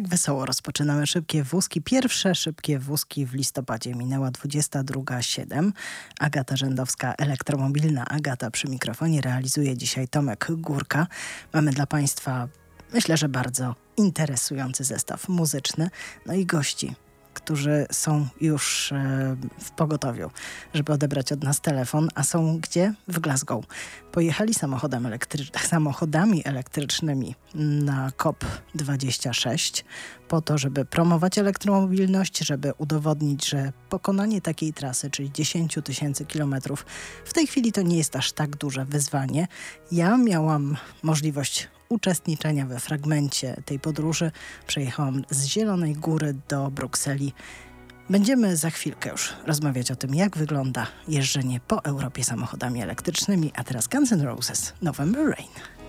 Tak wesoło rozpoczynamy szybkie wózki. Pierwsze szybkie wózki w listopadzie. Minęła 22.07. Agata Rzędowska, elektromobilna Agata przy mikrofonie. Realizuje dzisiaj Tomek Górka. Mamy dla Państwa, myślę, że bardzo interesujący zestaw muzyczny. No i gości którzy są już e, w pogotowiu, żeby odebrać od nas telefon, a są gdzie? W Glasgow. Pojechali samochodem samochodami elektrycznymi na COP26 po to, żeby promować elektromobilność, żeby udowodnić, że pokonanie takiej trasy, czyli 10 tysięcy kilometrów, w tej chwili to nie jest aż tak duże wyzwanie. Ja miałam możliwość uczestniczenia we fragmencie tej podróży. Przejechałam z Zielonej Góry do Brukseli. Będziemy za chwilkę już rozmawiać o tym, jak wygląda jeżdżenie po Europie samochodami elektrycznymi, a teraz Guns N' Roses November Rain.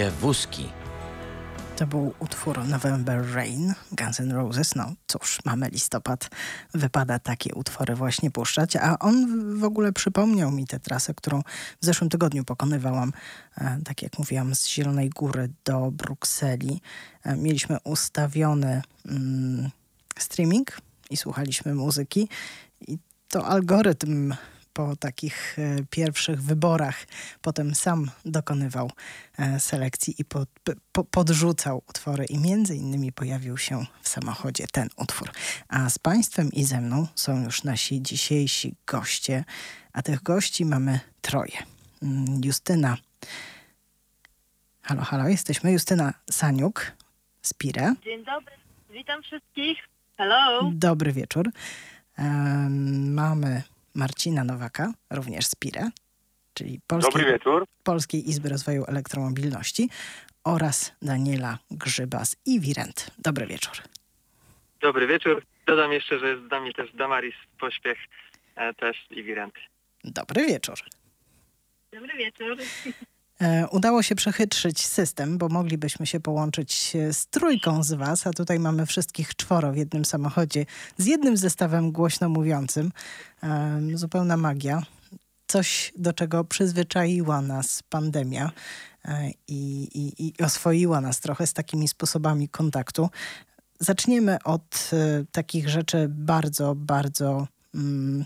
Szybkie wózki. To był utwór November Rain Guns N' Roses. No cóż, mamy listopad, wypada takie utwory właśnie puszczać, a on w ogóle przypomniał mi tę trasę, którą w zeszłym tygodniu pokonywałam, e, tak jak mówiłam, z Zielonej Góry do Brukseli. E, mieliśmy ustawiony mm, streaming i słuchaliśmy muzyki i to algorytm po takich e, pierwszych wyborach potem sam dokonywał e, selekcji i pod, po, podrzucał utwory i między innymi pojawił się w samochodzie ten utwór. A z Państwem i ze mną są już nasi dzisiejsi goście, a tych gości mamy troje. Mm, Justyna Halo, halo, jesteśmy. Justyna Saniuk z Pire. Dzień dobry, witam wszystkich. Hello. Dobry wieczór. Um, mamy Marcina Nowaka, również z PIRE, czyli Polskiej, Dobry wieczór. Polskiej Izby Rozwoju Elektromobilności oraz Daniela Grzyba z Iwirent. Dobry wieczór. Dobry wieczór. Dodam jeszcze, że jest z nami też Damaris Pośpiech, e, też Iwirent. Dobry wieczór. Dobry wieczór. E, udało się przechytrzyć system, bo moglibyśmy się połączyć z trójką z Was, a tutaj mamy wszystkich czworo w jednym samochodzie z jednym zestawem głośno mówiącym. E, zupełna magia. Coś, do czego przyzwyczaiła nas pandemia e, i, i, i oswoiła nas trochę z takimi sposobami kontaktu. Zaczniemy od takich rzeczy bardzo, bardzo mm,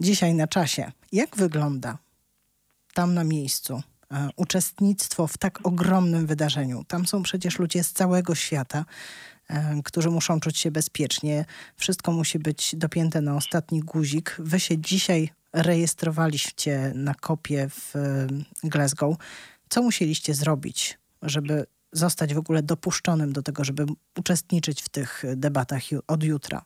dzisiaj na czasie. Jak wygląda tam na miejscu e, uczestnictwo w tak ogromnym wydarzeniu. Tam są przecież ludzie z całego świata, e, którzy muszą czuć się bezpiecznie. Wszystko musi być dopięte na ostatni guzik. Wy się dzisiaj rejestrowaliście na kopie w e, Glasgow. Co musieliście zrobić, żeby zostać w ogóle dopuszczonym do tego, żeby uczestniczyć w tych debatach od jutra?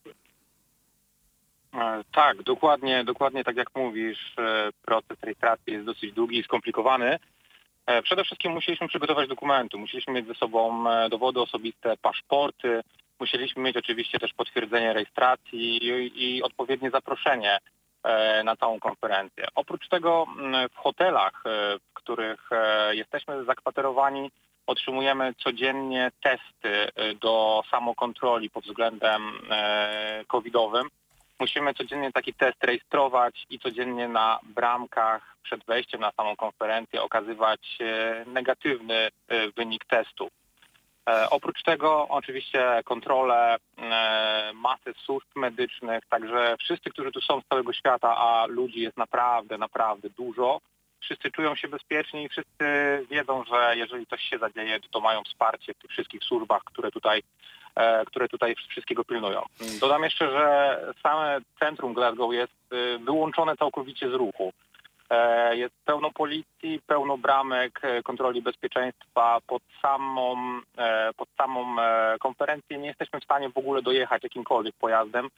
E, tak, dokładnie, dokładnie tak jak mówisz, e, proces rejestracji jest dosyć długi i skomplikowany. E, przede wszystkim musieliśmy przygotować dokumenty, musieliśmy mieć ze sobą dowody osobiste, paszporty, musieliśmy mieć oczywiście też potwierdzenie rejestracji i, i odpowiednie zaproszenie na całą konferencję. Oprócz tego w hotelach, w których jesteśmy zakwaterowani, otrzymujemy codziennie testy do samokontroli pod względem covidowym musimy codziennie taki test rejestrować i codziennie na bramkach przed wejściem na samą konferencję okazywać e, negatywny e, wynik testu. E, oprócz tego oczywiście kontrole masy służb medycznych, także wszyscy, którzy tu są z całego świata, a ludzi jest naprawdę, naprawdę dużo, wszyscy czują się bezpieczni i wszyscy wiedzą, że jeżeli coś się zadzieje, to mają wsparcie w tych wszystkich służbach, które tutaj które tutaj wszystkiego pilnują. Dodam jeszcze, że same centrum Glasgow jest y, wyłączone całkowicie z ruchu. E, jest pełno policji, pełno bramek e, kontroli bezpieczeństwa pod samą, pod samą konferencję. Nie jesteśmy w stanie w ogóle dojechać jakimkolwiek pojazdem.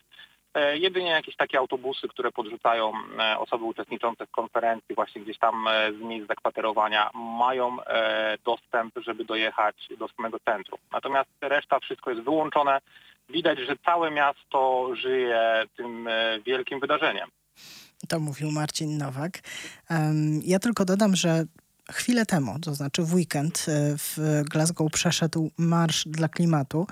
E, jedynie jakieś takie autobusy, które podrzucają e, osoby uczestniczące w konferencji właśnie gdzieś tam e, z miejsc zakwaterowania mają dostęp, żeby dojechać do samego centrum. Natomiast reszta wszystko jest wyłączone. Widać, że całe miasto żyje tym wielkim wydarzeniem. To mówił Marcin Nowak. Ja tylko dodam, że chwilę temu, to znaczy w weekend w Glasgow przeszedł Marsz dla Klimatu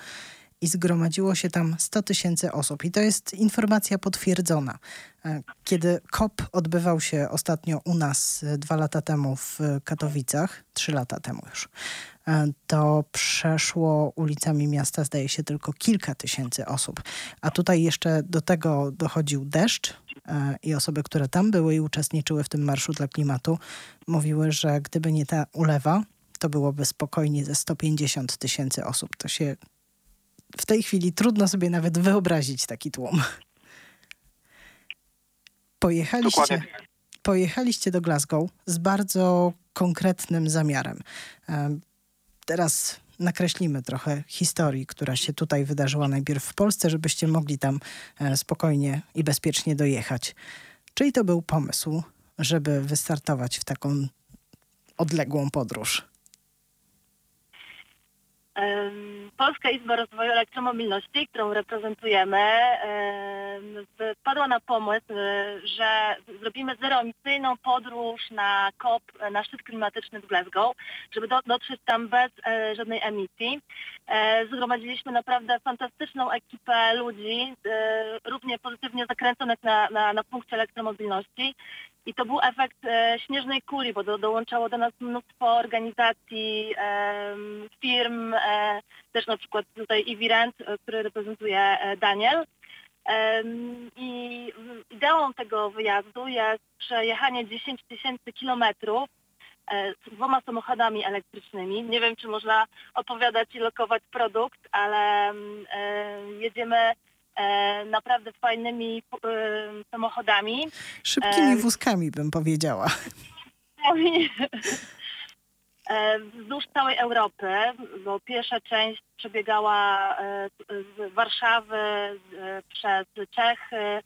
i zgromadziło się tam 100 tysięcy osób. I to jest informacja potwierdzona. E, kiedy COP odbywał się ostatnio u nas e, dwa lata temu w Katowicach, trzy lata temu już, e, to przeszło ulicami miasta, zdaje się, tylko kilka tysięcy osób. A tutaj jeszcze do tego dochodził deszcz i osoby, które tam były i uczestniczyły w tym Marszu dla Klimatu, mówiły, że gdyby nie ta ulewa, to byłoby spokojnie ze 150 tysięcy osób. To się w tej chwili trudno sobie nawet wyobrazić taki tłum. Pojechaliście, pojechaliście do Glasgow z bardzo konkretnym zamiarem. Teraz nakreślimy trochę historii, która się tutaj wydarzyła najpierw w Polsce, żebyście mogli tam e, spokojnie i bezpiecznie dojechać. Czyli to był pomysł, żeby wystartować w taką odległą podróż? Polska Izba Rozwoju Elektromobilności, którą reprezentujemy, em, wpadła na pomysł, e, że zrobimy zeroemisyjną podróż na COP, na szczyt klimatyczny w Glasgow, żeby do, dotrzeć tam bez e, żadnej emisji. E, Zgromadziliśmy naprawdę fantastyczną ekipę ludzi, równie pozytywnie zakręconych na, na, na punkcie elektromobilności. I to był efekt e, śnieżnej kuli, bo do, dołączało do nas mnóstwo organizacji, firm, e, też na przykład tutaj Evirent, e, który reprezentuje Daniel. I ideą tego wyjazdu jest przejechanie 10 tysięcy kilometrów z dwoma samochodami elektrycznymi. Nie wiem, czy można opowiadać i lokować produkt, ale jedziemy naprawdę fajnymi e, samochodami. Szybkimi Em. wózkami bym powiedziała. E, wzdłuż całej Europy, bo pierwsza część przebiegała e, z Warszawy e, przez Czechy,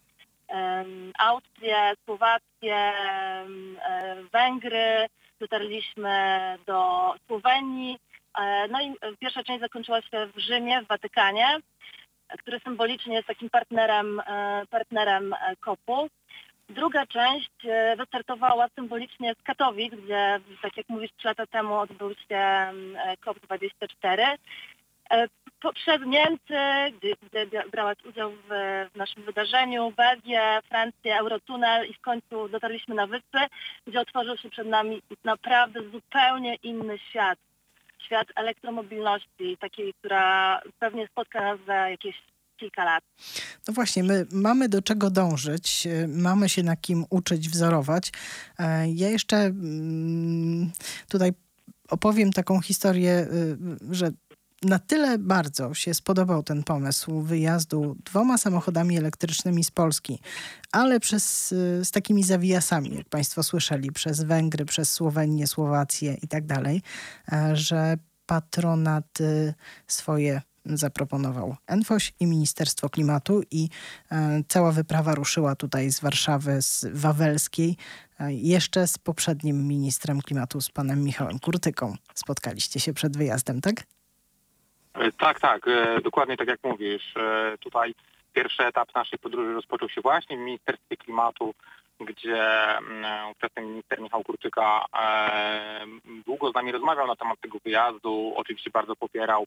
Austrię, Słowację, e, Węgry, dotarliśmy do Słowenii. E, No i e, pierwsza część zakończyła się w Rzymie, w Watykanie, e, który symbolicznie jest takim partnerem, e, partnerem e, COP-u. Druga część e, wystartowała symbolicznie z Katowic, gdzie, tak jak mówisz, trzy lata temu odbył się mm, e, COP24. E, Poprzez Niemcy, gdzie, gdzie brałaś udział w, w naszym wydarzeniu, Belgię, Francję, Eurotunel i w końcu dotarliśmy na wyspy, gdzie otworzył się przed nami naprawdę zupełnie inny świat. Świat elektromobilności, takiej, która pewnie spotka nas za jakieś kilka lat. No właśnie, my mamy do czego dążyć, y, mamy się na kim uczyć, wzorować. E, Ja jeszcze mm, tutaj opowiem taką historię, y, że na tyle bardzo się spodobał ten pomysł wyjazdu dwoma samochodami elektrycznymi z Polski, ale przez, y, z takimi zawijasami, jak Państwo słyszeli, przez Węgry, przez Słowenię, Słowację i tak dalej, e, że patronat y, swoje zaproponował Enfoś i Ministerstwo Klimatu i e, cała wyprawa ruszyła tutaj z Warszawy, z Wawelskiej, e, jeszcze z poprzednim ministrem klimatu, z panem Michałem Kurtyką. Spotkaliście się przed wyjazdem, tak? E, Tak, tak, e, dokładnie tak jak mówisz. E, Tutaj pierwszy etap naszej podróży rozpoczął się właśnie w Ministerstwie Klimatu, gdzie mm, ówczesny minister Michał Kurczyka długo z nami rozmawiał na temat tego wyjazdu. Oczywiście bardzo popierał,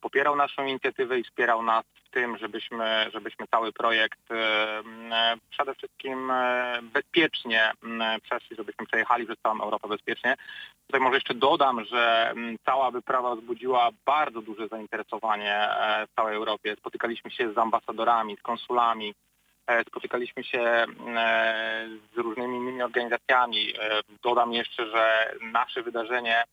popierał naszą inicjatywę i wspierał nas w tym, żebyśmy, żebyśmy cały projekt e, m, przede wszystkim e, bezpiecznie przeszli, żebyśmy przejechali przez całą Europę bezpiecznie. Tutaj może jeszcze dodam, że cała wyprawa wzbudziła bardzo duże zainteresowanie e, w całej Europie. Spotykaliśmy się z ambasadorami, z konsulami, e, spotykaliśmy się e, z różnymi innymi organizacjami. E, Dodam jeszcze, że nasze wydarzenie e,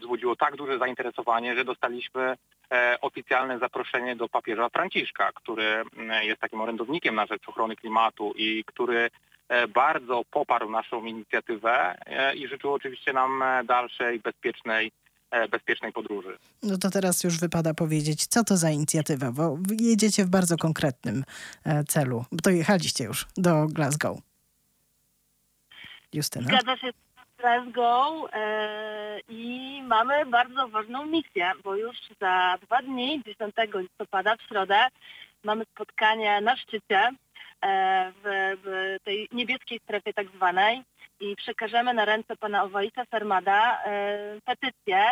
wzbudziło tak duże zainteresowanie, że dostaliśmy e, oficjalne zaproszenie do papieża Franciszka, który mm, jest takim orędownikiem na rzecz ochrony klimatu i który e, bardzo poparł naszą inicjatywę e, i życzył oczywiście nam e, dalszej, bezpiecznej, e, bezpiecznej podróży. No to teraz już wypada powiedzieć, co to za inicjatywa, bo jedziecie w bardzo konkretnym e, celu. Bo to jechaliście już do Glasgow. Justyna? Zgadza się Glasgow e, i mamy bardzo ważną misję, bo już za dwa dni, 10 listopada w środę, mamy spotkanie na szczycie e, w, tej niebieskiej strefie tak zwanej i przekażemy na ręce pana Owaisa Fermada e, petycję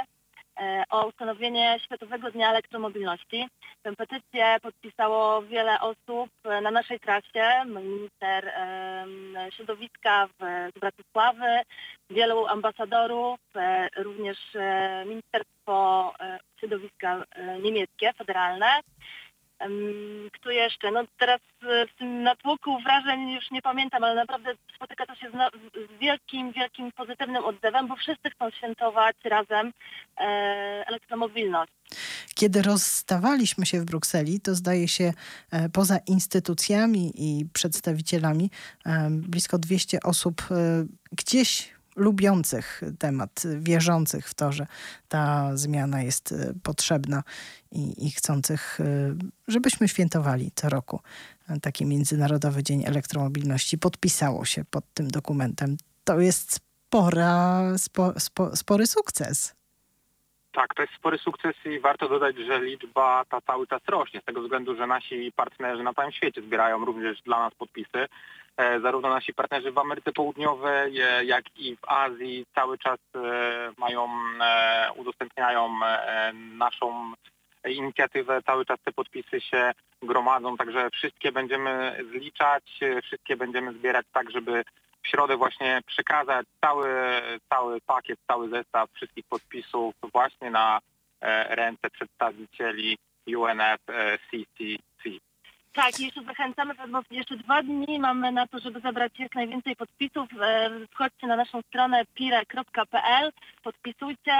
o ustanowienie Światowego Dnia Elektromobilności. Tę petycję podpisało wiele osób e, na naszej trasie, minister środowiska z Bratysławy, wielu ambasadorów, e, również e, Ministerstwo e, Środowiska e, niemieckie, federalne. Kto jeszcze? No teraz e, w tym natłoku wrażeń już nie pamiętam, ale naprawdę spotyka to się z, wielkim, wielkim pozytywnym oddewem, bo wszyscy chcą świętować razem e, elektromobilność. Kiedy rozstawaliśmy się w Brukseli, to zdaje się e, poza instytucjami i przedstawicielami blisko 200 osób gdzieś lubiących temat, wierzących w to, że ta zmiana jest e, potrzebna i, i chcących, e, żebyśmy świętowali co roku taki Międzynarodowy Dzień Elektromobilności, podpisało się pod tym dokumentem. To jest spora, spo, spo, spory sukces. Tak, to jest spory sukces i warto dodać, że liczba ta cały czas rośnie z tego względu, że nasi partnerzy na całym świecie zbierają również dla nas podpisy. E, zarówno nasi partnerzy w Ameryce Południowej, e, jak i w Azji cały czas e, mają, udostępniają naszą inicjatywę, cały czas te podpisy się gromadzą, także wszystkie będziemy zliczać, wszystkie będziemy zbierać tak, żeby w środę właśnie przekazać cały, cały pakiet, cały zestaw wszystkich podpisów właśnie na ręce przedstawicieli UNFCCC. Tak, jeszcze zachęcamy, bo jeszcze dwa dni mamy na to, żeby zebrać jak najwięcej podpisów. E, wchodźcie na naszą stronę pire.pl, podpisujcie,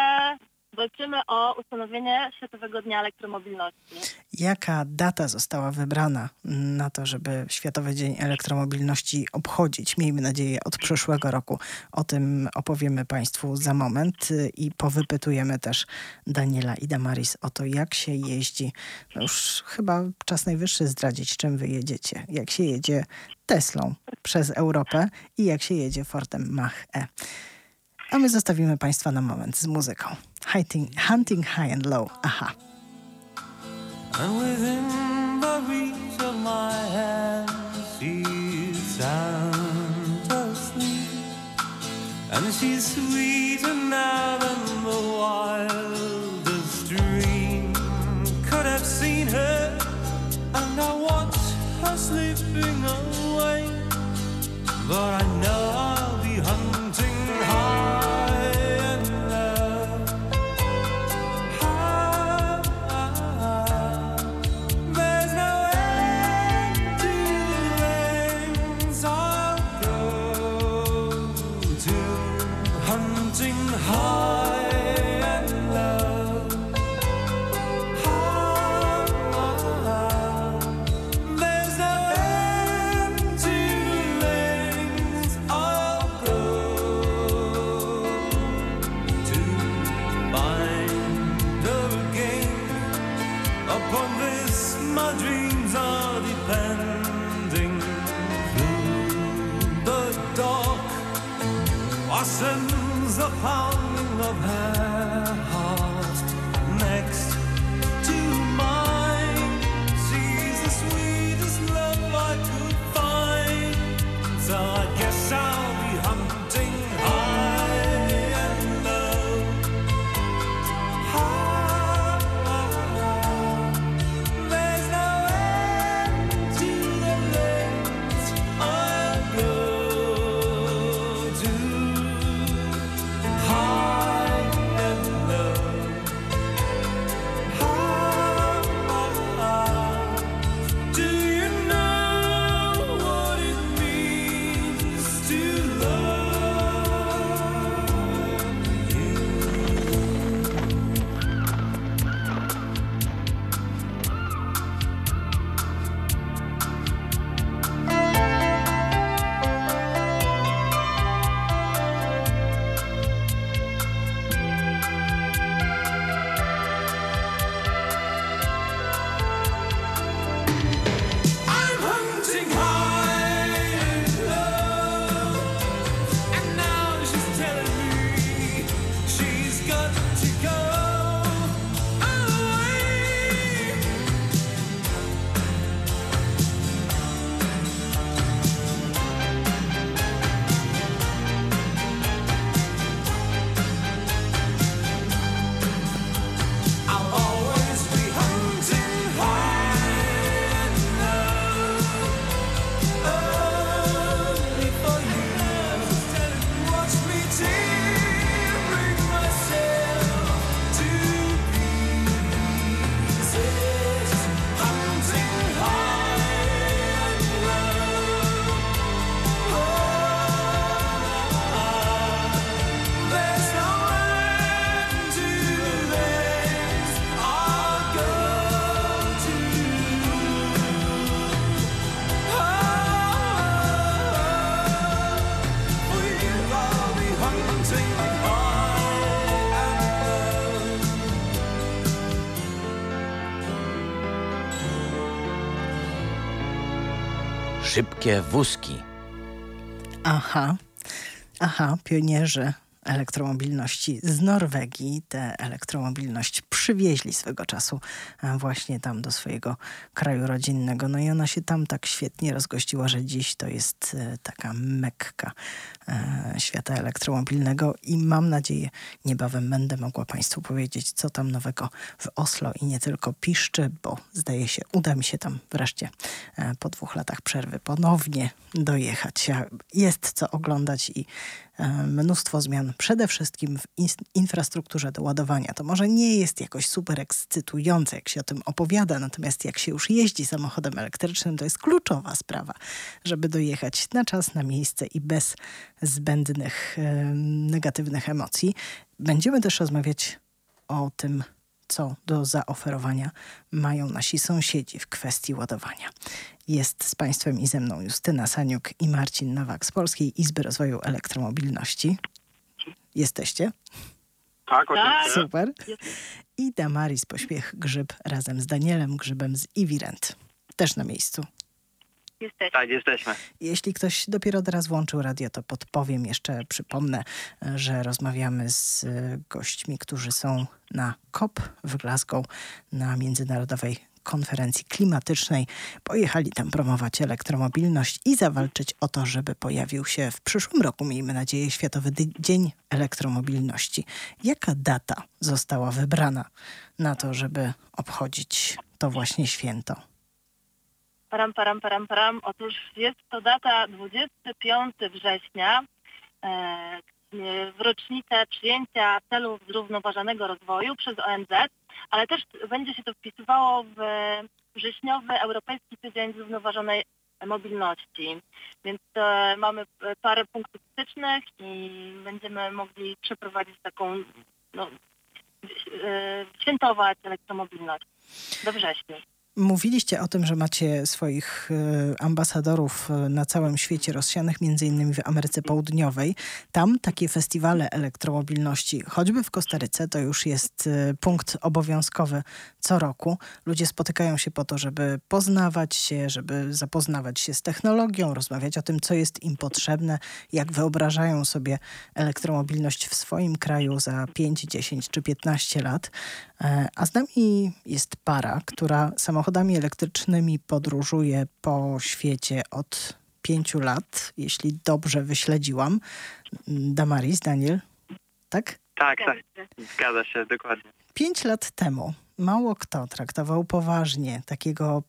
walczymy o ustanowienie Światowego Dnia Elektromobilności. Jaka data została wybrana na to, żeby Światowy Dzień Elektromobilności obchodzić? Miejmy nadzieję od przyszłego roku. O tym opowiemy Państwu za moment i powypytujemy też Daniela i Damaris o to, jak się jeździ. No już chyba czas najwyższy zdradzić, czym wy jedziecie. Jak się jedzie Teslą przez Europę i jak się jedzie Fortem Mach-E. A my zostawimy Państwa na moment z muzyką. Hunting, hunting High and Low. Aha. And within the reach of my hand she's sound asleep And she's sweeter now than the wildest dream Could have seen her And I watch her slipping away But I know szybkie wózki. Aha, aha, pionierzy elektromobilności z Norwegii. Tę elektromobilność przywieźli swego czasu e, właśnie tam do swojego kraju rodzinnego. No i ona się tam tak świetnie rozgościła, że dziś to jest e, taka mekka e, świata elektromobilnego i mam nadzieję niebawem będę mogła Państwu powiedzieć, co tam nowego w Oslo i nie tylko piszczy, bo zdaje się uda mi się tam wreszcie po dwóch latach przerwy ponownie dojechać. Jest co oglądać i mnóstwo zmian, przede wszystkim w in- infrastrukturze do ładowania. To może nie jest jakoś super ekscytujące, jak się o tym opowiada, natomiast jak się już jeździ samochodem elektrycznym, to jest kluczowa sprawa, żeby dojechać na czas, na miejsce i bez zbędnych e, negatywnych emocji. Będziemy też rozmawiać o tym, co do zaoferowania mają nasi sąsiedzi w kwestii ładowania. Jest z Państwem i ze mną Justyna Saniuk i Marcin Nowak z Polskiej Izby Rozwoju Elektromobilności. Jesteście? Tak, Tak. oczywiście. Super. I Damaris Pośpiech Grzyb razem z Danielem Grzybem z Iwirent. Też na miejscu. Jesteśmy. Tak, jesteśmy. Jeśli ktoś dopiero teraz włączył radio, to podpowiem jeszcze, przypomnę, że rozmawiamy z e, gośćmi, którzy są na COP w Glasgow, na Międzynarodowej Konferencji Klimatycznej. Pojechali tam promować elektromobilność i zawalczyć o to, żeby pojawił się w przyszłym roku, miejmy nadzieję, Światowy Dzień Elektromobilności. Jaka data została wybrana na to, żeby obchodzić to właśnie święto? Param, param, param, param. Otóż jest to data 25 września e, w rocznicę przyjęcia celów zrównoważonego rozwoju przez ONZ, ale też będzie się to wpisywało w wrześniowy Europejski Tydzień Zrównoważonej Mobilności. Więc e, mamy parę punktów stycznych i będziemy mogli przeprowadzić taką, no, e, świętować elektromobilność do września. Mówiliście o tym, że macie swoich e, ambasadorów e, na całym świecie rozsianych, między innymi w Ameryce Południowej. Tam takie festiwale elektromobilności, choćby w Kostaryce, to już jest e, punkt obowiązkowy co roku. Ludzie spotykają się po to, żeby poznawać się, żeby zapoznawać się z technologią, rozmawiać o tym, co jest im potrzebne, jak wyobrażają sobie elektromobilność w swoim kraju za 5, 10 czy 15 lat. A z nami jest para, która samochodami elektrycznymi podróżuje po świecie od pięciu lat, jeśli dobrze wyśledziłam. Damaris, Daniel, tak? Tak, tak, zgadza się, dokładnie. Pięć lat temu mało kto traktował poważnie takiego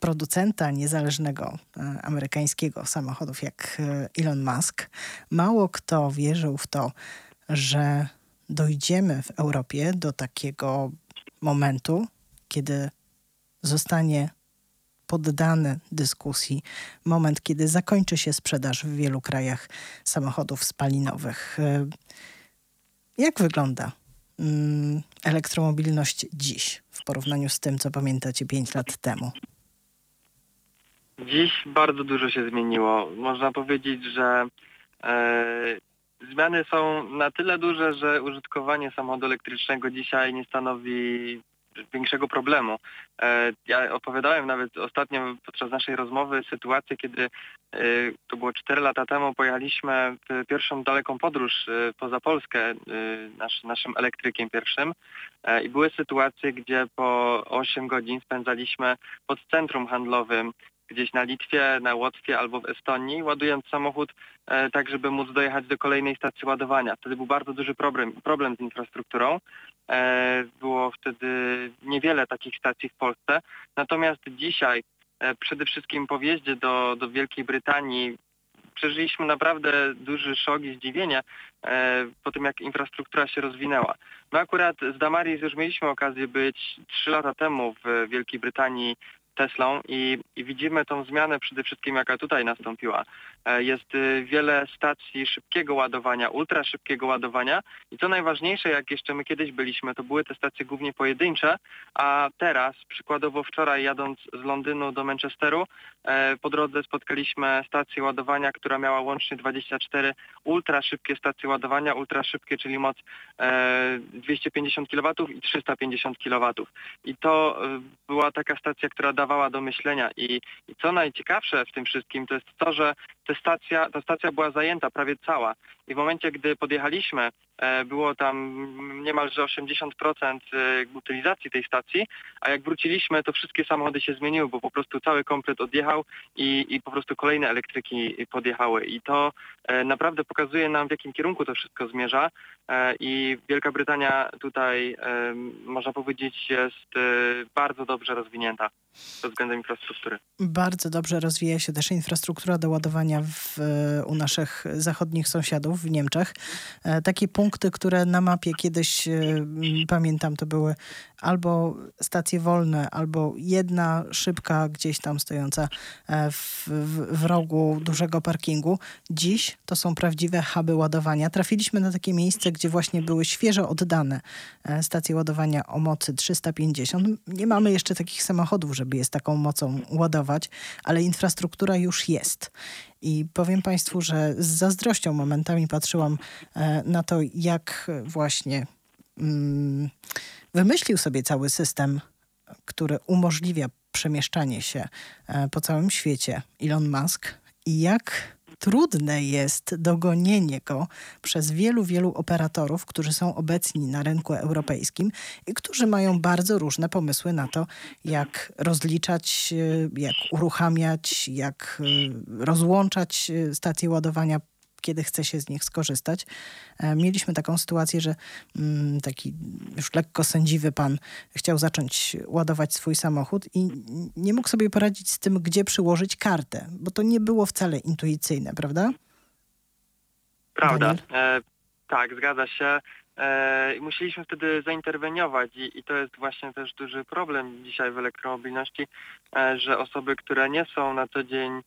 producenta niezależnego e, amerykańskiego samochodów jak e, Elon Musk. Mało kto wierzył w to, że dojdziemy w Europie do takiego momentu, kiedy zostanie poddany dyskusji moment, kiedy zakończy się sprzedaż w wielu krajach samochodów spalinowych. E, Jak wygląda mm, elektromobilność dziś w porównaniu z tym, co pamiętacie 5 lat temu? Dziś bardzo dużo się zmieniło. Można powiedzieć, że e, zmiany są na tyle duże, że użytkowanie samochodu elektrycznego dzisiaj nie stanowi większego problemu. E, ja opowiadałem nawet ostatnio podczas naszej rozmowy sytuację, kiedy e, to było 4 lata temu, pojechaliśmy w pierwszą daleką podróż e, poza Polskę nasz, naszym elektrykiem pierwszym i były sytuacje, gdzie po 8 godzin spędzaliśmy pod centrum handlowym gdzieś na Litwie, na Łotwie albo w Estonii, ładując samochód e, tak, żeby móc dojechać do kolejnej stacji ładowania. Wtedy był bardzo duży problem, problem z infrastrukturą. E, było wtedy niewiele takich stacji w Polsce. Natomiast dzisiaj, e, przede wszystkim po wjeździe do, do Wielkiej Brytanii, przeżyliśmy naprawdę duży szok i zdziwienie e, po tym, jak infrastruktura się rozwinęła. My akurat z Damaris już mieliśmy okazję być trzy lata temu w Wielkiej Brytanii Teslą i, i widzimy tą zmianę przede wszystkim, jaka tutaj nastąpiła. E, Jest y, wiele stacji szybkiego ładowania, ultra szybkiego ładowania i co najważniejsze, jak jeszcze my kiedyś byliśmy, to były te stacje głównie pojedyncze, a teraz, przykładowo wczoraj jadąc z Londynu do Manchesteru, e, po drodze spotkaliśmy stację ładowania, która miała łącznie 24 ultra szybkie stacje ładowania, ultra szybkie, czyli moc e, 250 kW i 350 kW. I to e, była taka stacja, która dawała do myślenia i, i co najciekawsze w tym wszystkim to jest to, że stacja, ta stacja była zajęta prawie cała. I w momencie, gdy podjechaliśmy, było tam niemalże 80% e, utylizacji tej stacji, a jak wróciliśmy, to wszystkie samochody się zmieniły, bo po prostu cały komplet odjechał i, i po prostu kolejne elektryki podjechały i to e, naprawdę pokazuje nam, w jakim kierunku to wszystko zmierza e, i Wielka Brytania tutaj, e, można powiedzieć, jest e, bardzo dobrze rozwinięta pod względem infrastruktury. Bardzo dobrze rozwija się też infrastruktura do ładowania w, u naszych zachodnich sąsiadów w Niemczech. E, Takie punkty, które na mapie kiedyś, e, pamiętam, to były albo stacje wolne, albo jedna szybka gdzieś tam stojąca e, w, w, w rogu dużego parkingu. Dziś to są prawdziwe huby ładowania. Trafiliśmy na takie miejsce, gdzie właśnie były świeżo oddane e, stacje ładowania o mocy 350. Nie mamy jeszcze takich samochodów, żeby je z taką mocą ładować, ale infrastruktura już jest. I powiem Państwu, że z zazdrością momentami patrzyłam e, na to, jak właśnie mm, wymyślił sobie cały system, który umożliwia przemieszczanie się e, po całym świecie. Elon Musk. I jak trudne jest dogonienie go przez wielu, wielu operatorów, którzy są obecni na rynku europejskim i którzy mają bardzo różne pomysły na to, jak rozliczać, e, jak uruchamiać, jak e, rozłączać e, stacje ładowania kiedy chce się z nich skorzystać. E, Mieliśmy taką sytuację, że mm, taki już lekko sędziwy pan chciał zacząć ładować swój samochód i nie mógł sobie poradzić z tym, gdzie przyłożyć kartę, bo to nie było wcale intuicyjne, prawda? Prawda. E, tak, zgadza się. E, musieliśmy wtedy zainterweniować i, i to jest właśnie też duży problem dzisiaj w elektromobilności, e, że osoby, które nie są na co dzień,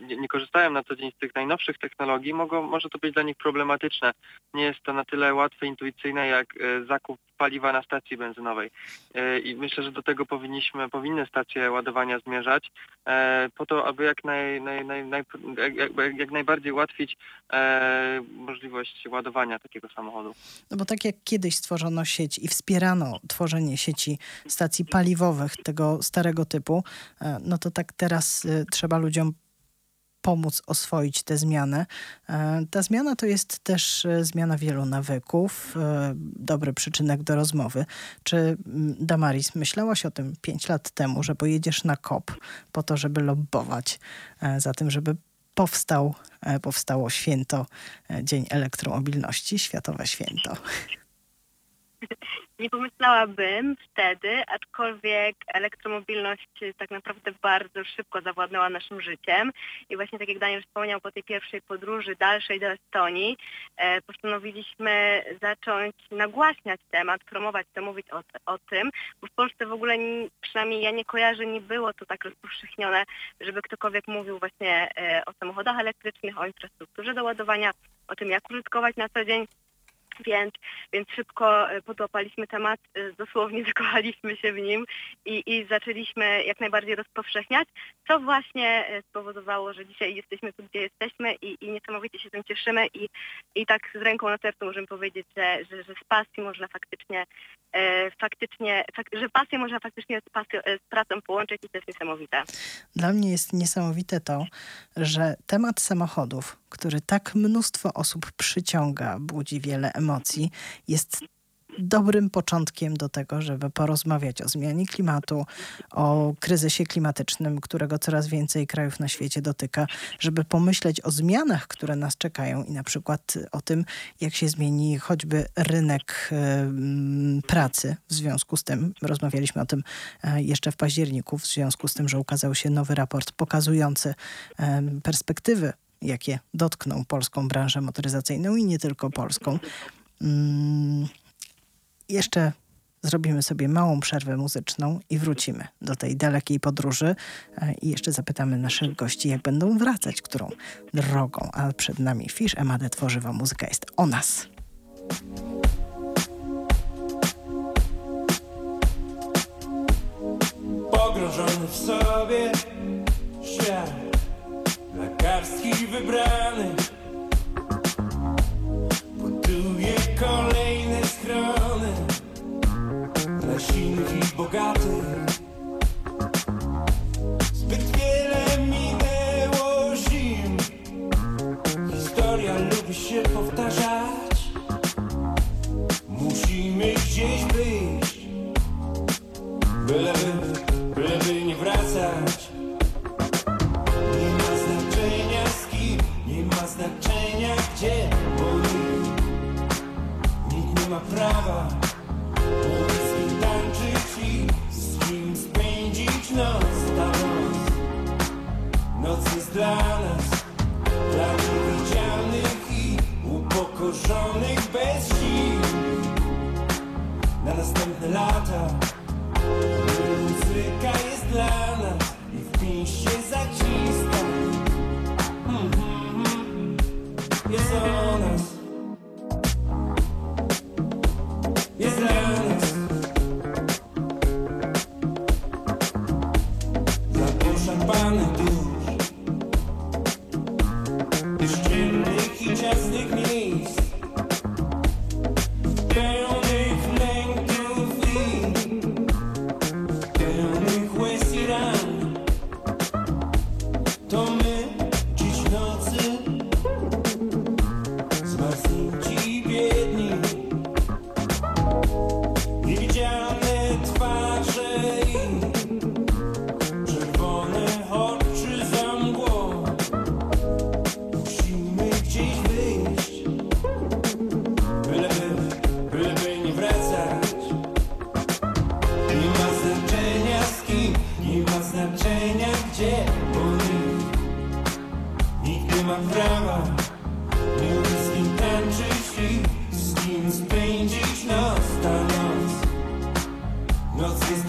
nie, nie korzystają na co dzień z tych najnowszych technologii, mogą, może to być dla nich problematyczne. Nie jest to na tyle łatwe, intuicyjne jak e, zakup paliwa na stacji benzynowej. E, I myślę, że do tego powinniśmy, powinny stacje ładowania zmierzać, e, po to, aby jak, naj, naj, naj, naj, jak, jak, najbardziej ułatwić e, możliwość ładowania takiego samochodu. No bo tak jak kiedyś stworzono sieć i wspierano tworzenie sieci stacji paliwowych tego starego typu, e, no to tak teraz e, trzeba ludziom pomóc oswoić tę zmianę. E, Ta zmiana to jest też e, zmiana wielu nawyków, e, dobry przyczynek do rozmowy. Czy mm, Damaris, myślałaś o tym pięć lat temu, że pojedziesz na COP po to, żeby lobbować za tym, żeby powstał, powstało święto, Dzień Elektromobilności, Światowe Święto. Nie pomyślałabym wtedy, aczkolwiek elektromobilność tak naprawdę bardzo szybko zawładnęła naszym życiem i właśnie tak jak Daniel wspomniał, po tej pierwszej podróży dalszej do Estonii e, postanowiliśmy zacząć nagłaśniać temat, promować to, mówić o, o tym, bo w Polsce w ogóle ni- przynajmniej ja nie kojarzę, nie było to tak rozpowszechnione, żeby ktokolwiek mówił właśnie e, o samochodach elektrycznych, o infrastrukturze do ładowania, o tym jak użytkować na co dzień. Więc, więc szybko e, podłapaliśmy temat, e, dosłownie zakochaliśmy się w nim i, i zaczęliśmy jak najbardziej rozpowszechniać, co właśnie e, spowodowało, że dzisiaj jesteśmy tu, gdzie jesteśmy i, i niesamowicie się tym cieszymy i, i tak z ręką na sercu możemy powiedzieć, że, że, że z pasji można faktycznie, e, faktycznie fak, że pasję można faktycznie z, pasją, z pracą połączyć i to jest niesamowite. Dla mnie jest niesamowite to, że temat samochodów, który tak mnóstwo osób przyciąga, budzi wiele emocji, jest dobrym początkiem do tego, żeby porozmawiać o zmianie klimatu, o kryzysie klimatycznym, którego coraz więcej krajów na świecie dotyka, żeby pomyśleć o zmianach, które nas czekają i na przykład o tym, jak się zmieni choćby rynek pracy w związku z tym. Rozmawialiśmy o tym e, jeszcze w październiku, w związku z tym, że ukazał się nowy raport pokazujący perspektywy, jakie dotkną polską branżę motoryzacyjną i nie tylko polską. Mm, jeszcze zrobimy sobie małą przerwę muzyczną i wrócimy do tej dalekiej podróży e, i jeszcze zapytamy naszych gości, jak będą wracać, którą drogą, a przed nami Fisz Emadę tworzywa muzyka jest o nas. Pogrążony w sobie świat Lekarski wybrany. Buduje kolejne schrony Dla silnych i bogatych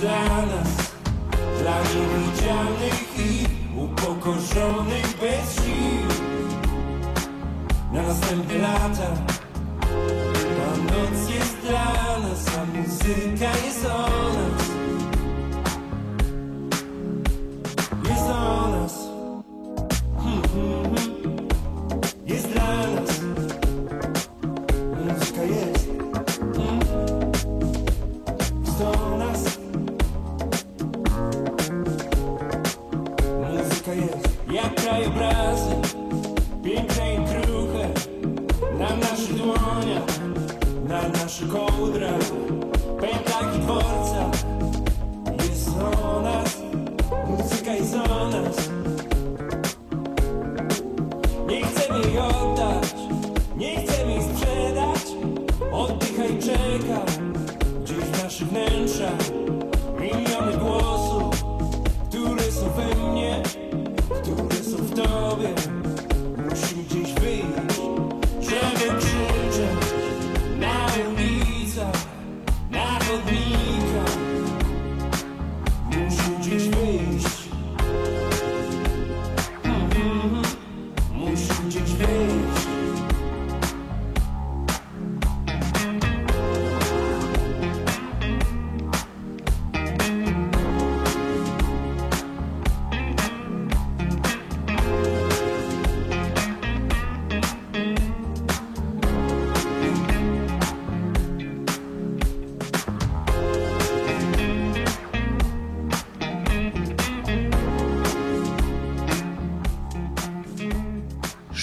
dla nas Dla niewidzialnych i upokorzonych bez sił. Na następne lata ta noc jest dla nas, a muzyka jest o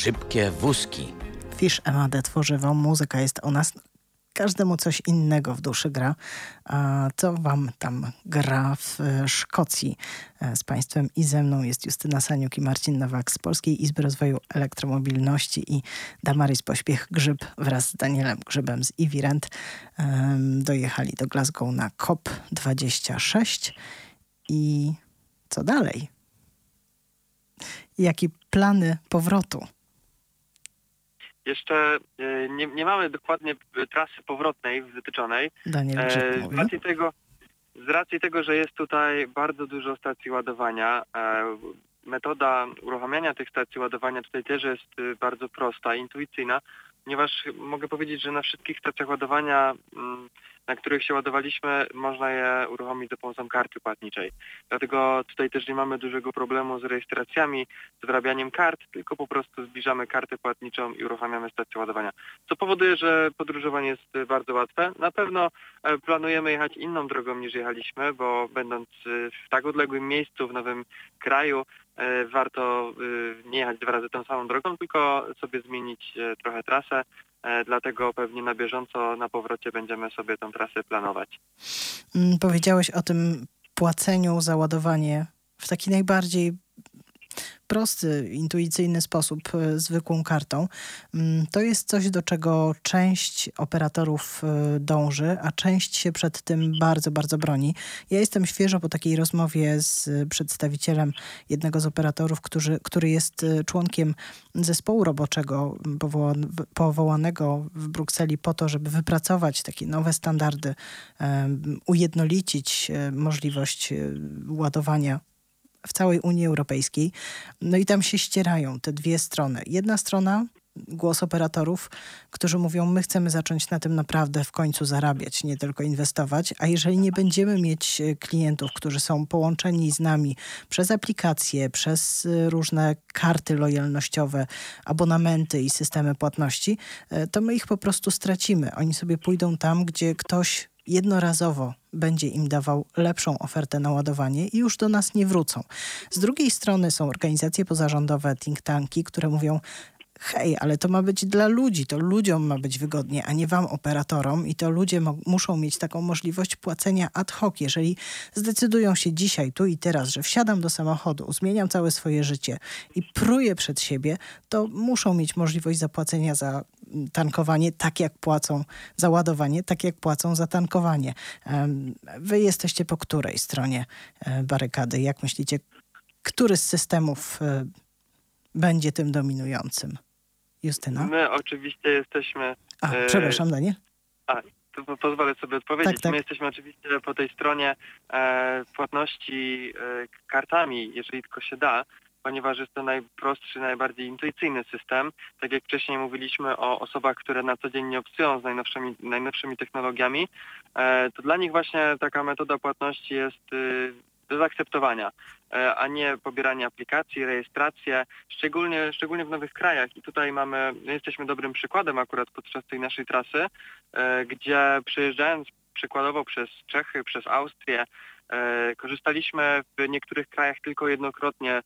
Szybkie wózki. Fisz Emadę tworzywo, muzyka jest o nas. Każdemu coś innego w duszy gra. A co wam tam gra w Szkocji? E, Z państwem i ze mną jest Justyna Saniuk i Marcin Nowak z Polskiej Izby Rozwoju Elektromobilności i Damaris Pośpiech-Grzyb wraz z Danielem Grzybem z Iwirent dojechali do Glasgow na COP26. I co dalej? Jakie plany powrotu? Jeszcze e, nie, nie mamy dokładnie e, trasy powrotnej wytyczonej. Daniel E, z, racji tego, z racji tego, że jest tutaj bardzo dużo stacji ładowania, e, metoda uruchamiania tych stacji ładowania tutaj też jest bardzo prosta, intuicyjna, ponieważ mogę powiedzieć, że na wszystkich stacjach ładowania, mm, na których się ładowaliśmy, można je uruchomić za pomocą karty płatniczej. Dlatego tutaj też nie mamy dużego problemu z rejestracjami, z wyrabianiem kart, tylko po prostu zbliżamy kartę płatniczą i uruchamiamy stację ładowania. Co powoduje, że podróżowanie jest bardzo łatwe. Na pewno e, planujemy jechać inną drogą niż jechaliśmy, bo będąc e, w tak odległym miejscu, w nowym kraju, warto e, nie jechać dwa razy tą samą drogą, tylko sobie zmienić e, trochę trasę. E, Dlatego pewnie na bieżąco na powrocie będziemy sobie tą trasę planować. Mm, Powiedziałeś o tym płaceniu za ładowanie w taki najbardziej prosty, intuicyjny sposób, e, zwykłą kartą, mm, to jest coś, do czego część operatorów e, dąży, a część się przed tym bardzo, bardzo broni. Ja jestem świeżo po takiej rozmowie z przedstawicielem jednego z operatorów, który, który jest e, członkiem zespołu roboczego powołanego w Brukseli po to, żeby wypracować takie nowe standardy, ujednolicić możliwość ładowania w całej Unii Europejskiej. No i tam się ścierają te dwie strony. Jedna strona głos operatorów, którzy mówią: My chcemy zacząć na tym naprawdę w końcu zarabiać, nie tylko inwestować. A jeżeli nie będziemy mieć e, klientów, którzy są połączeni z nami przez aplikacje, przez e, różne karty lojalnościowe, abonamenty i systemy płatności, e, to my ich po prostu stracimy. Oni sobie pójdą tam, gdzie ktoś jednorazowo będzie im dawał lepszą ofertę na ładowanie i już do nas nie wrócą. Z drugiej strony są organizacje pozarządowe, think tanki, które mówią, hej, ale to ma być dla ludzi, to ludziom ma być wygodnie, a nie wam operatorom i to ludzie muszą mieć taką możliwość płacenia ad hoc. Jeżeli zdecydują się dzisiaj, tu i teraz, że wsiadam do samochodu, zmieniam całe swoje życie i pruję przed siebie, to muszą mieć możliwość zapłacenia za tankowanie tak jak płacą za ładowanie, tak jak płacą za tankowanie. Wy jesteście po której stronie e, barykady? Jak myślicie, który z systemów e, będzie tym dominującym? Justyna? My oczywiście jesteśmy... A, e, przepraszam, Daniel. A, to pozwolę sobie odpowiedzieć. Tak, tak. My jesteśmy oczywiście po tej stronie e, płatności e, kartami, jeżeli tylko się da, ponieważ jest to najprostszy, najbardziej intuicyjny system. Tak jak wcześniej mówiliśmy o osobach, które na co dzień nie obcują z najnowszymi, najnowszymi technologiami, e, to dla nich właśnie taka metoda płatności jest y, do zaakceptowania, e, a nie pobieranie aplikacji, rejestrację, szczególnie, szczególnie w nowych krajach. I tutaj mamy, jesteśmy dobrym przykładem akurat podczas tej naszej trasy, e, gdzie przejeżdżając przykładowo przez Czechy, przez Austrię, e, korzystaliśmy w niektórych krajach tylko jednokrotnie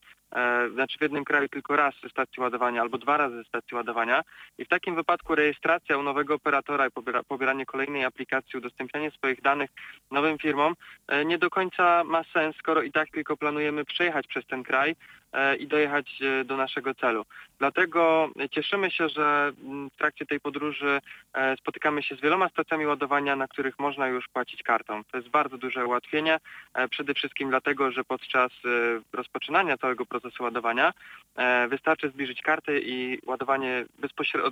znaczy w jednym kraju tylko raz ze stacji ładowania albo dwa razy ze stacji ładowania. I w takim wypadku rejestracja u nowego operatora i pobiera, pobieranie kolejnej aplikacji, udostępnianie swoich danych nowym firmom e, nie do końca ma sens, skoro i tak tylko planujemy przejechać przez ten kraj. e, i dojechać do naszego celu. Dlatego cieszymy się, że mm, w trakcie tej podróży spotykamy się z wieloma stacjami ładowania, na których można już płacić kartą. To jest bardzo duże ułatwienie, przede wszystkim dlatego, że podczas rozpoczynania całego procesu ładowania. E, wystarczy zbliżyć kartę i ładowanie bezpośrednio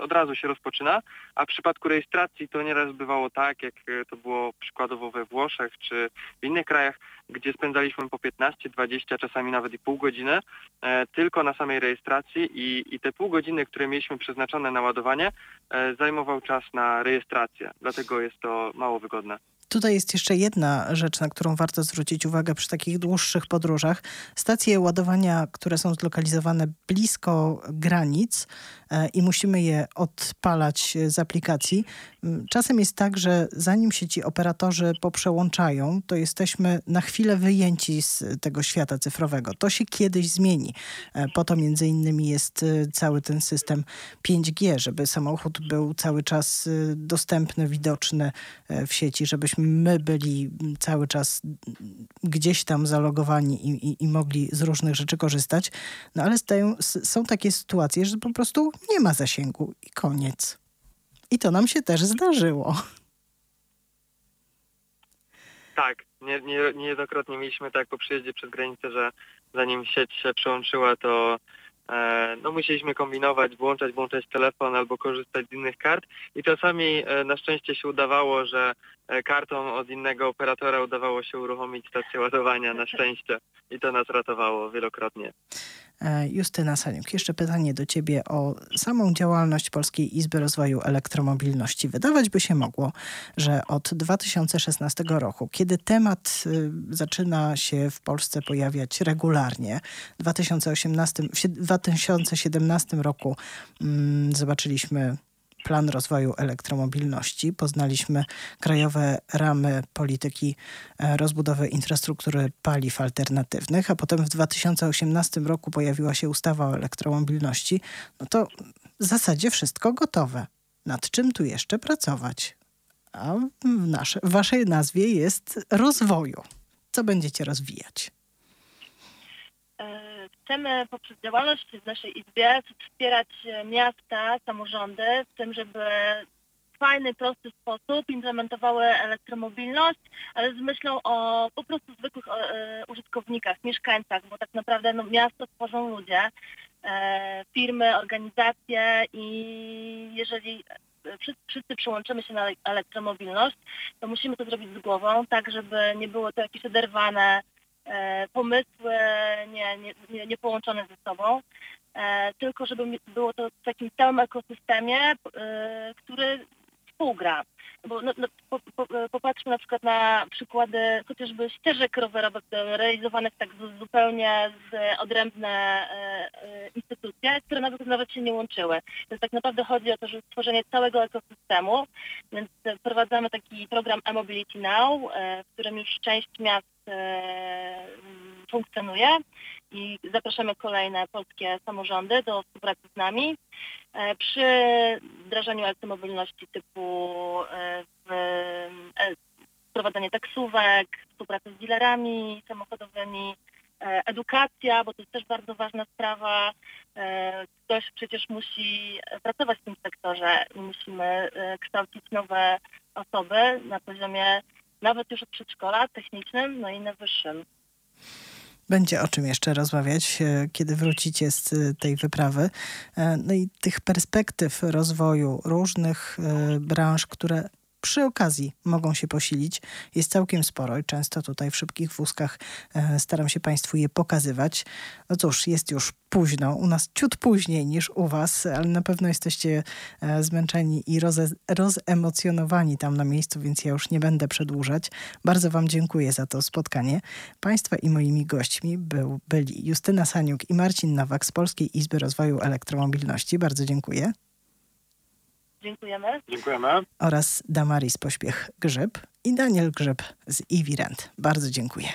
od, razu się rozpoczyna, a w przypadku rejestracji to nieraz bywało tak, jak to było przykładowo we Włoszech czy w innych krajach, gdzie spędzaliśmy po 15, 20, czasami nawet i pół godziny e, tylko na samej rejestracji i, i te pół godziny, które mieliśmy przeznaczone na ładowanie, e, zajmował czas na rejestrację. Dlatego jest to mało wygodne. Tutaj jest jeszcze jedna rzecz, na którą warto zwrócić uwagę przy takich dłuższych podróżach. Stacje ładowania, które są zlokalizowane blisko granic e, i musimy je odpalać z aplikacji. Czasem jest tak, że zanim się ci operatorzy poprzełączają, to jesteśmy na chwilę wyjęci z tego świata cyfrowego. To się kiedyś zmieni. E, po to między innymi jest e, cały ten system 5G, żeby samochód był cały czas dostępny, widoczny w sieci, żebyśmy my byli cały czas gdzieś tam zalogowani i, i, i mogli z różnych rzeczy korzystać. No ale stają, są takie sytuacje, że po prostu nie ma zasięgu i koniec. I to nam się też zdarzyło. Tak, nie, nie, niejednokrotnie mieliśmy tak po przyjeździe przez granicę, że zanim sieć się przełączyła, to E, no musieliśmy kombinować, włączać, włączać telefon albo korzystać z innych kart i czasami e, na szczęście się udawało, że e, kartą od innego operatora udawało się uruchomić stację ładowania na szczęście i to nas ratowało wielokrotnie. E, Justyna Saniuk, jeszcze pytanie do Ciebie o samą działalność Polskiej Izby Rozwoju Elektromobilności. Wydawać by się mogło, że od 2016 roku, kiedy temat y, zaczyna się w Polsce pojawiać regularnie, w 2018, w 2017 roku mm, zobaczyliśmy plan rozwoju elektromobilności. Poznaliśmy krajowe ramy polityki e, rozbudowy infrastruktury paliw alternatywnych, a potem w 2018 roku pojawiła się ustawa o elektromobilności. No to w zasadzie wszystko gotowe. Nad czym tu jeszcze pracować? A w, nasze, w waszej nazwie jest rozwoju. Co będziecie rozwijać? Chcemy poprzez działalność w naszej izbie wspierać e, miasta, samorządy w tym, żeby w fajny, prosty sposób implementowały elektromobilność, ale z myślą o po prostu zwykłych e, użytkownikach, mieszkańcach, bo tak naprawdę no, miasto tworzą ludzie, e, firmy, organizacje i jeżeli wszyscy, wszyscy przyłączymy się na elektromobilność, to musimy to zrobić z głową, tak żeby nie było to jakieś oderwane pomysły, nie, nie, nie, połączone ze sobą, e, tylko żeby było to w takim całym ekosystemie, e, który współgra. Bo no, no, po, po, popatrzmy na przykład na przykłady chociażby ścieżek rowerowych e, realizowanych tak zu- zupełnie z odrębne e, e, instytucje, które nawet, nawet się nie łączyły. Więc tak naprawdę chodzi o to, że stworzenie całego ekosystemu, więc e, wprowadzamy taki program e-Mobility Now, e, w którym już część miast e, funkcjonuje i zapraszamy kolejne polskie samorządy do współpracy z nami e, przy wdrażaniu elektromobilności typu e, e, wprowadzanie taksówek, współpracy z dealerami samochodowymi, edukacja, bo to jest też bardzo ważna sprawa. Ktoś przecież musi pracować w tym sektorze i musimy kształcić nowe osoby na poziomie nawet już od przedszkola technicznym, no i na wyższym. Będzie o czym jeszcze rozmawiać, e, kiedy wrócicie z e, tej wyprawy. E, No i tych perspektyw rozwoju różnych branż, które przy okazji mogą się posilić, jest całkiem sporo i często tutaj w szybkich wózkach e, staram się Państwu je pokazywać. No cóż, jest już późno, u nas ciut później niż u Was, ale na pewno jesteście e, zmęczeni i roze, rozemocjonowani tam na miejscu, więc ja już nie będę przedłużać. Bardzo Wam dziękuję za to spotkanie. Państwa i moimi gośćmi był, byli Justyna Saniuk i Marcin Nowak z Polskiej Izby Rozwoju Elektromobilności. Bardzo dziękuję. Dziękujemy. Dziękujemy. Oraz Damaris Pośpiech-Grzyb i Daniel Grzyb z Iwirent. Bardzo dziękuję.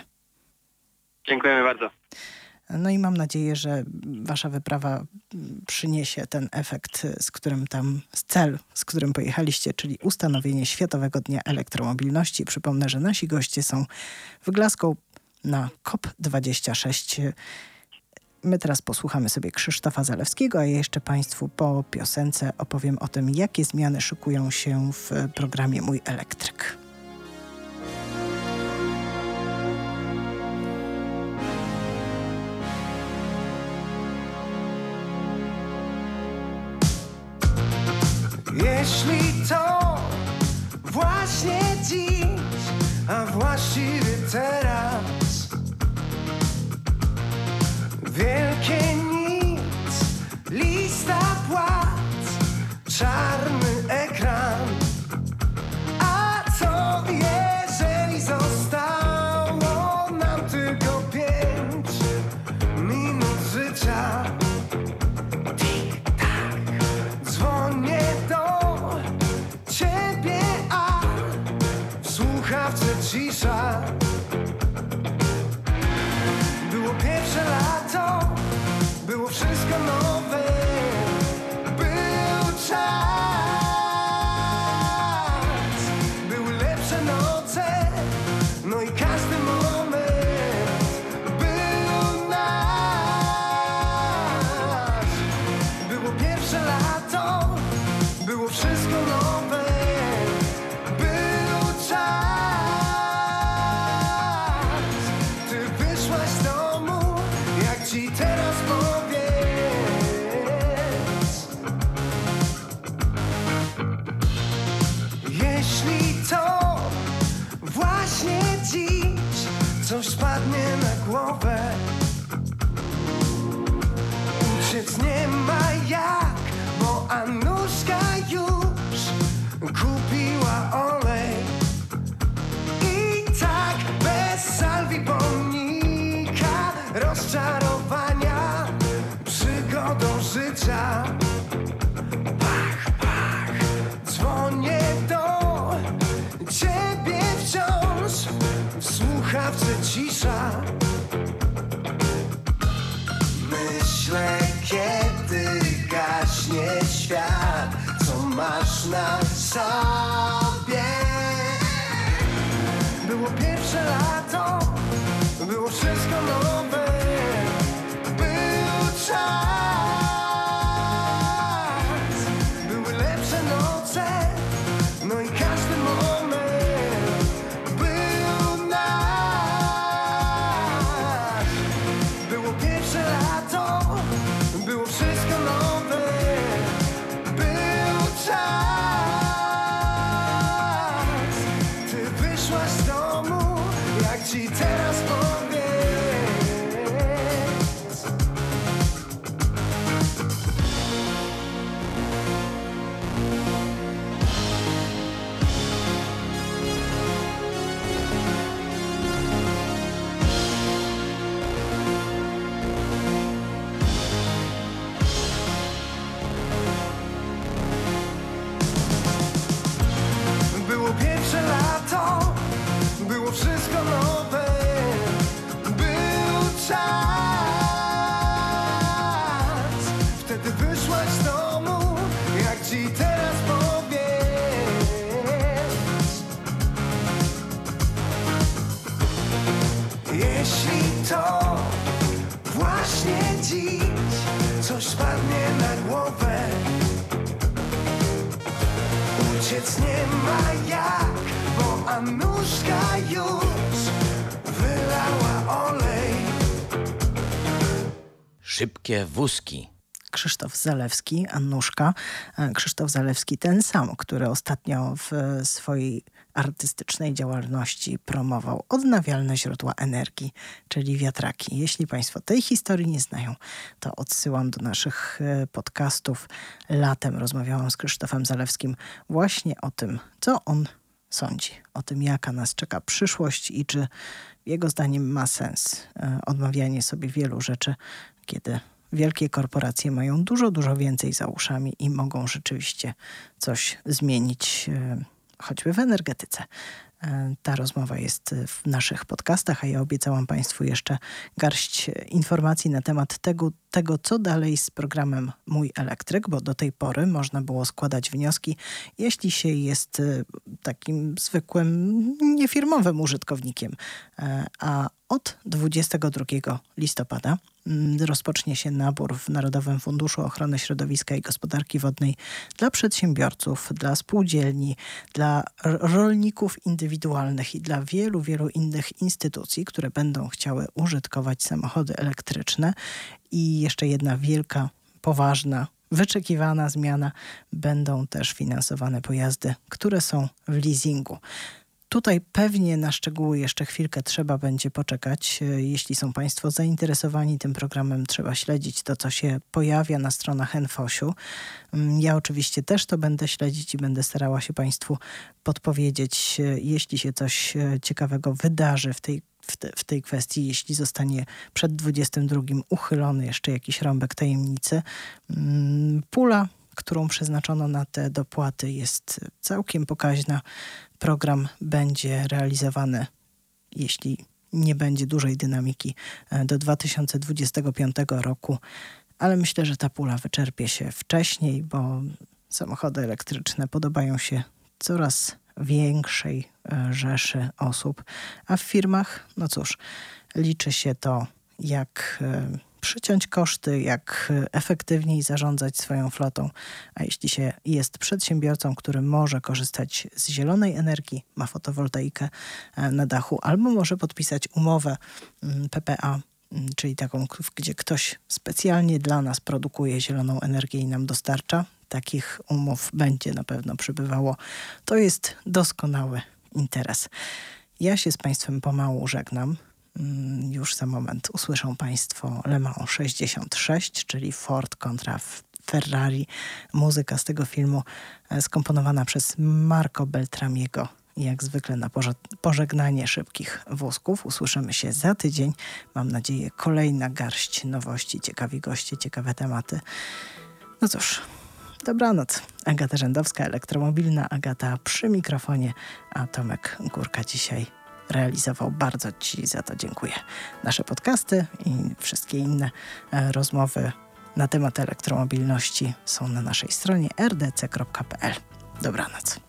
Dziękujemy bardzo. No i mam nadzieję, że wasza wyprawa przyniesie ten efekt, z którym tam, z cel, z którym pojechaliście, czyli ustanowienie Światowego Dnia Elektromobilności. Przypomnę, że nasi goście są w Glasgow na COP26. My teraz posłuchamy sobie Krzysztofa Zalewskiego, a ja jeszcze Państwu po piosence opowiem o tym, jakie zmiany szykują się w programie Mój Elektryk. Jeśli to właśnie dziś, a właściwie teraz masz na Wózki. Krzysztof Zalewski, Annuszka. E, Krzysztof Zalewski, ten sam, który ostatnio w swojej artystycznej działalności promował odnawialne źródła energii, czyli wiatraki. Jeśli Państwo tej historii nie znają, to odsyłam do naszych e, podcastów. Latem rozmawiałam z Krzysztofem Zalewskim właśnie o tym, co on sądzi, o tym, jaka nas czeka przyszłość i czy jego zdaniem ma sens e, odmawianie sobie wielu rzeczy, kiedy wielkie korporacje mają dużo, dużo więcej za uszami i mogą rzeczywiście coś zmienić, e, choćby w energetyce. E, Ta rozmowa jest w naszych podcastach, a ja obiecałam Państwu jeszcze garść informacji na temat tego, tego, co dalej z programem Mój Elektryk, bo do tej pory można było składać wnioski, jeśli się jest e, takim zwykłym, niefirmowym użytkownikiem. A od 22 listopada rozpocznie się nabór w Narodowym Funduszu Ochrony Środowiska i Gospodarki Wodnej dla przedsiębiorców, dla spółdzielni, dla rolników indywidualnych i dla wielu, wielu innych instytucji, które będą chciały użytkować samochody elektryczne. I jeszcze jedna wielka, poważna, wyczekiwana zmiana będą też finansowane pojazdy, które są w leasingu. Tutaj pewnie na szczegóły jeszcze chwilkę trzeba będzie poczekać. E, Jeśli są Państwo zainteresowani tym programem, trzeba śledzić to, co się pojawia na stronach Enfosiu. Mm, Ja oczywiście też to będę śledzić i będę starała się Państwu podpowiedzieć, e, jeśli się coś e, ciekawego wydarzy w tej, w, te, w tej kwestii, jeśli zostanie przed 22 uchylony jeszcze jakiś rąbek tajemnicy. Mm, Pula którą przeznaczono na te dopłaty, jest całkiem pokaźna. Program będzie realizowany, jeśli nie będzie dużej dynamiki, e, do 2025 roku, ale myślę, że ta pula wyczerpie się wcześniej, bo samochody elektryczne podobają się coraz większej e, rzeszy osób, a w firmach, no cóż, liczy się to, jak e, przyciąć koszty, jak efektywniej zarządzać swoją flotą. A jeśli się jest przedsiębiorcą, który może korzystać z zielonej energii, ma fotowoltaikę e, na dachu, albo może podpisać umowę mm, PPA, mm, czyli taką, gdzie ktoś specjalnie dla nas produkuje zieloną energię i nam dostarcza. Takich umów będzie na pewno przybywało. To jest doskonały interes. Ja się z Państwem pomału żegnam. Mm, Już za moment usłyszą Państwo Le Mans 66, czyli Ford kontra Ferrari. Muzyka z tego filmu e, skomponowana przez Marco Beltramiego. Jak zwykle na poże- pożegnanie szybkich wózków. Usłyszymy się za tydzień. Mam nadzieję kolejna garść nowości, ciekawi goście, ciekawe tematy. No cóż, dobranoc. Agata Rzędowska, elektromobilna. Agata przy mikrofonie, a Tomek Górka dzisiaj realizował. Bardzo Ci za to dziękuję. Nasze podcasty i wszystkie inne e, rozmowy na temat elektromobilności są na naszej stronie rdc.pl. Dobranoc.